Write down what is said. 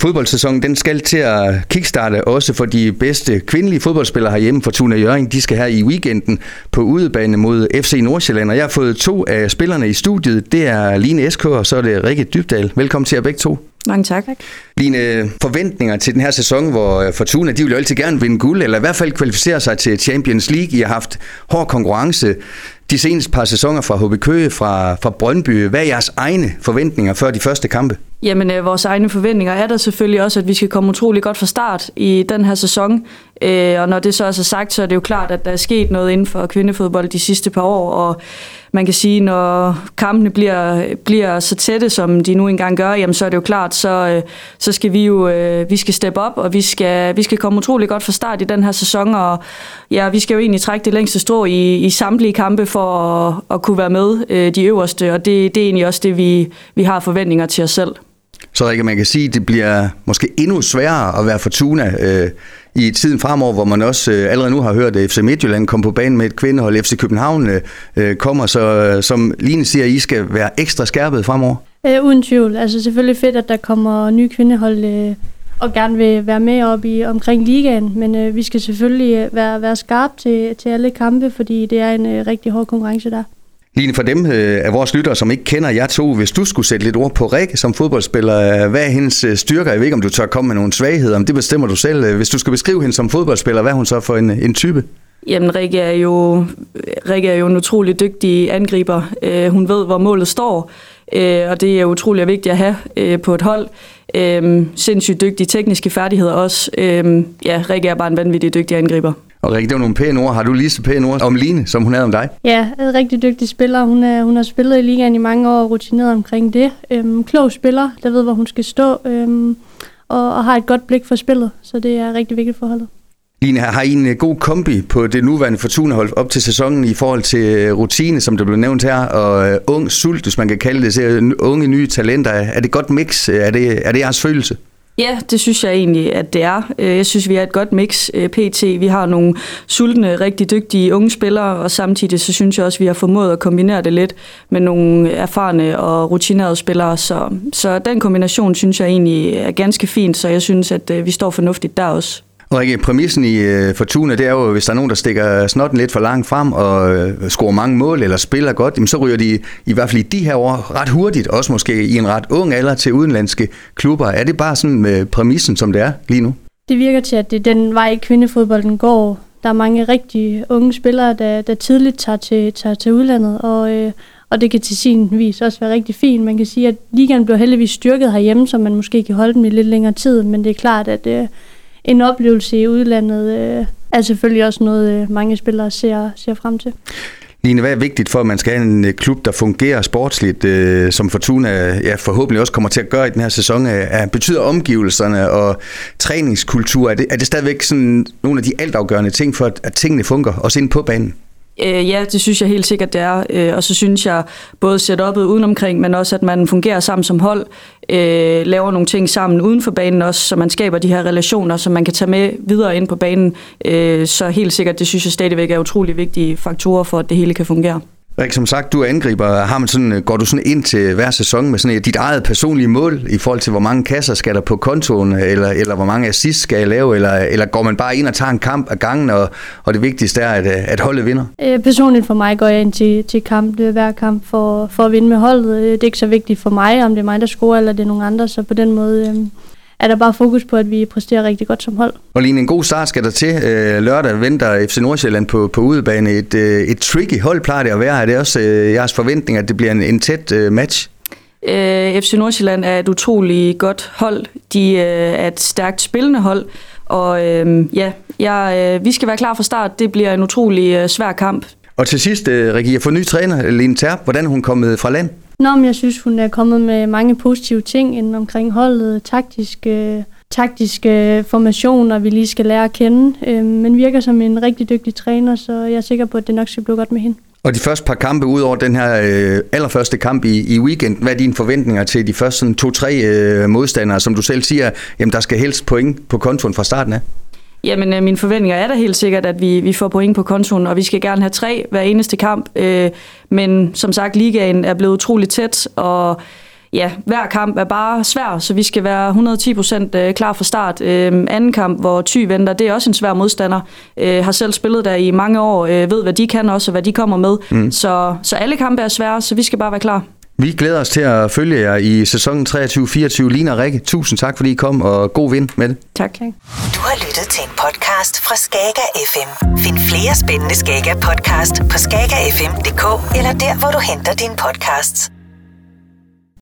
Fodboldsæsonen den skal til at kickstarte også for de bedste kvindelige fodboldspillere herhjemme. Fortuna Jørgen, de skal her i weekenden på udebane mod FC Nordsjælland. Og jeg har fået to af spillerne i studiet. Det er Line SK og så er det Rikke Dybdal. Velkommen til jer begge to. Mange tak. Line, forventninger til den her sæson, hvor Fortuna de vil jo altid gerne vinde guld, eller i hvert fald kvalificere sig til Champions League. I har haft hård konkurrence de seneste par sæsoner fra HB Køge, fra, fra Brøndby. Hvad er jeres egne forventninger før de første kampe? Jamen, øh, vores egne forventninger er der selvfølgelig også, at vi skal komme utrolig godt fra start i den her sæson. Øh, og når det så også er sagt, så er det jo klart, at der er sket noget inden for kvindefodbold de sidste par år, og man kan sige, når kampene bliver, bliver så tætte, som de nu engang gør, jamen så er det jo klart, så, øh, så skal vi jo øh, vi skal steppe op, og vi skal, vi skal komme utrolig godt fra start i den her sæson, og ja, vi skal jo egentlig trække det længste strå i, i samtlige kampe for at, at kunne være med øh, de øverste, og det, det er egentlig også det, vi, vi har forventninger til os selv. Så Rikke, man kan sige, at det bliver måske endnu sværere at være Fortuna øh, i tiden fremover, hvor man også øh, allerede nu har hørt, at FC Midtjylland kom på banen med et kvindehold. FC København øh, øh, kommer, så øh, som Line siger, I skal være ekstra skærpet fremover. Øh, uden tvivl. Altså selvfølgelig fedt, at der kommer nye kvindehold øh, og gerne vil være med op i omkring ligaen, men øh, vi skal selvfølgelig øh, være, være skarpe til, til alle kampe, fordi det er en øh, rigtig hård konkurrence der. Line, for dem øh, af vores lyttere, som ikke kender jer to, hvis du skulle sætte lidt ord på Rikke som fodboldspiller, øh, hvad er hendes øh, styrker? Jeg ved ikke, om du tør komme med nogle svagheder, men det bestemmer du selv. Øh, hvis du skal beskrive hende som fodboldspiller, hvad er hun så for en, en type? Jamen, Rikke er jo, Rikke er jo en utrolig dygtig angriber. hun ved, hvor målet står, og det er utrolig vigtigt at have på et hold. sindssygt dygtige tekniske færdigheder også. ja, Rikke er bare en vanvittig dygtig angriber. Og Rikke, det var nogle pæne ord. Har du lige så pæne ord om Line, som hun havde om dig? Ja, en rigtig dygtig spiller. Hun, er, hun har spillet i ligaen i mange år og rutineret omkring det. Øhm, klog spiller, der ved, hvor hun skal stå, øhm, og, og har et godt blik for spillet, så det er rigtig vigtigt for holdet. Line, har I en øh, god kombi på det nuværende Fortuna-hold op til sæsonen i forhold til øh, rutine, som det blev nævnt her, og øh, ung sult, hvis man kan kalde det, så unge nye talenter. Er det et godt mix? Er det, er det jeres følelse? Ja, det synes jeg egentlig, at det er. Jeg synes, vi er et godt mix pt. Vi har nogle sultne, rigtig dygtige unge spillere, og samtidig så synes jeg også, at vi har formået at kombinere det lidt med nogle erfarne og rutinerede spillere. Så, så den kombination synes jeg egentlig er ganske fint, så jeg synes, at vi står fornuftigt der også. Rikke, præmissen i øh, Fortuna, det er jo, hvis der er nogen, der stikker snotten lidt for langt frem og øh, scorer mange mål eller spiller godt, jamen, så ryger de i hvert fald i de her år ret hurtigt, også måske i en ret ung alder til udenlandske klubber. Er det bare sådan med præmissen, som det er lige nu? Det virker til, at det er den vej, kvindefodbolden går. Der er mange rigtig unge spillere, der, der tidligt tager til, tager til udlandet, og, øh, og det kan til sin vis også være rigtig fint. Man kan sige, at ligaen bliver heldigvis styrket herhjemme, så man måske kan holde dem i lidt længere tid, men det er klart, at øh, en oplevelse i udlandet øh, er selvfølgelig også noget, øh, mange spillere ser, ser frem til. Line, hvad er vigtigt for, at man skal have en øh, klub, der fungerer sportsligt, øh, som Fortuna ja, forhåbentlig også kommer til at gøre i den her sæson? Øh, er, betyder omgivelserne og træningskultur, er det, er det stadigvæk sådan nogle af de altafgørende ting for, at, at tingene fungerer, også inde på banen? Øh, ja, det synes jeg helt sikkert, det er. Øh, og så synes jeg både setup'et udenomkring, men også, at man fungerer sammen som hold, øh, laver nogle ting sammen uden for banen også, så man skaber de her relationer, som man kan tage med videre ind på banen. Øh, så helt sikkert, det synes jeg stadigvæk er utrolig vigtige faktorer for, at det hele kan fungere. Rik, som sagt, du angriber. Har man sådan, går du sådan ind til hver sæson med sådan et, dit eget personlige mål i forhold til, hvor mange kasser skal der på kontoen, eller, eller hvor mange assist skal jeg lave, eller, eller går man bare ind og tager en kamp af gangen, og, og det vigtigste er, at, at holdet vinder? Øh, personligt for mig går jeg ind til, til kamp, hver kamp for, for at vinde med holdet. Øh, det er ikke så vigtigt for mig, om det er mig, der scorer, eller det er nogen andre, så på den måde... Øh, er der bare fokus på, at vi præsterer rigtig godt som hold. Og lige en god start skal der til. Øh, lørdag venter FC Nordsjælland på, på udebane. Et, øh, et tricky hold plejer det at være. Er det også øh, jeres forventning, at det bliver en, en tæt match? FC Nordsjælland er et utrolig godt hold. De er et stærkt spillende hold. Og øh, ja, jeg, øh, vi skal være klar fra start. Det bliver en utrolig øh, svær kamp. Og til sidst, øh, Rikke, jeg får ny træner, Lene Terp. Hvordan er hun kommet fra land? Nå, men jeg synes, hun er kommet med mange positive ting inden omkring holdet, taktiske, taktiske formationer, vi lige skal lære at kende, øh, men virker som en rigtig dygtig træner, så jeg er sikker på, at det nok skal blive godt med hende. Og de første par kampe, ud over den her øh, allerførste kamp i, i weekenden, hvad er dine forventninger til de første to-tre øh, modstandere, som du selv siger, jamen der skal helst point på kontoen fra starten af? Jamen, øh, mine forventninger er da helt sikkert, at vi, vi får point på kontoen, og vi skal gerne have tre hver eneste kamp. Øh, men som sagt, ligaen er blevet utrolig tæt, og ja, hver kamp er bare svær, så vi skal være 110 procent øh, klar fra start. Øh, anden kamp, hvor Ty venter, det er også en svær modstander. Øh, har selv spillet der i mange år, øh, ved hvad de kan også, og hvad de kommer med. Mm. Så, så alle kampe er svære, så vi skal bare være klar. Vi glæder os til at følge jer i sæsonen 23-24. Lina og Rikke, tusind tak, fordi I kom, og god vind med det. Tak. Du har lyttet til en podcast fra Skager FM. Find flere spændende Skager podcast på skagerfm.dk eller der, hvor du henter dine podcasts.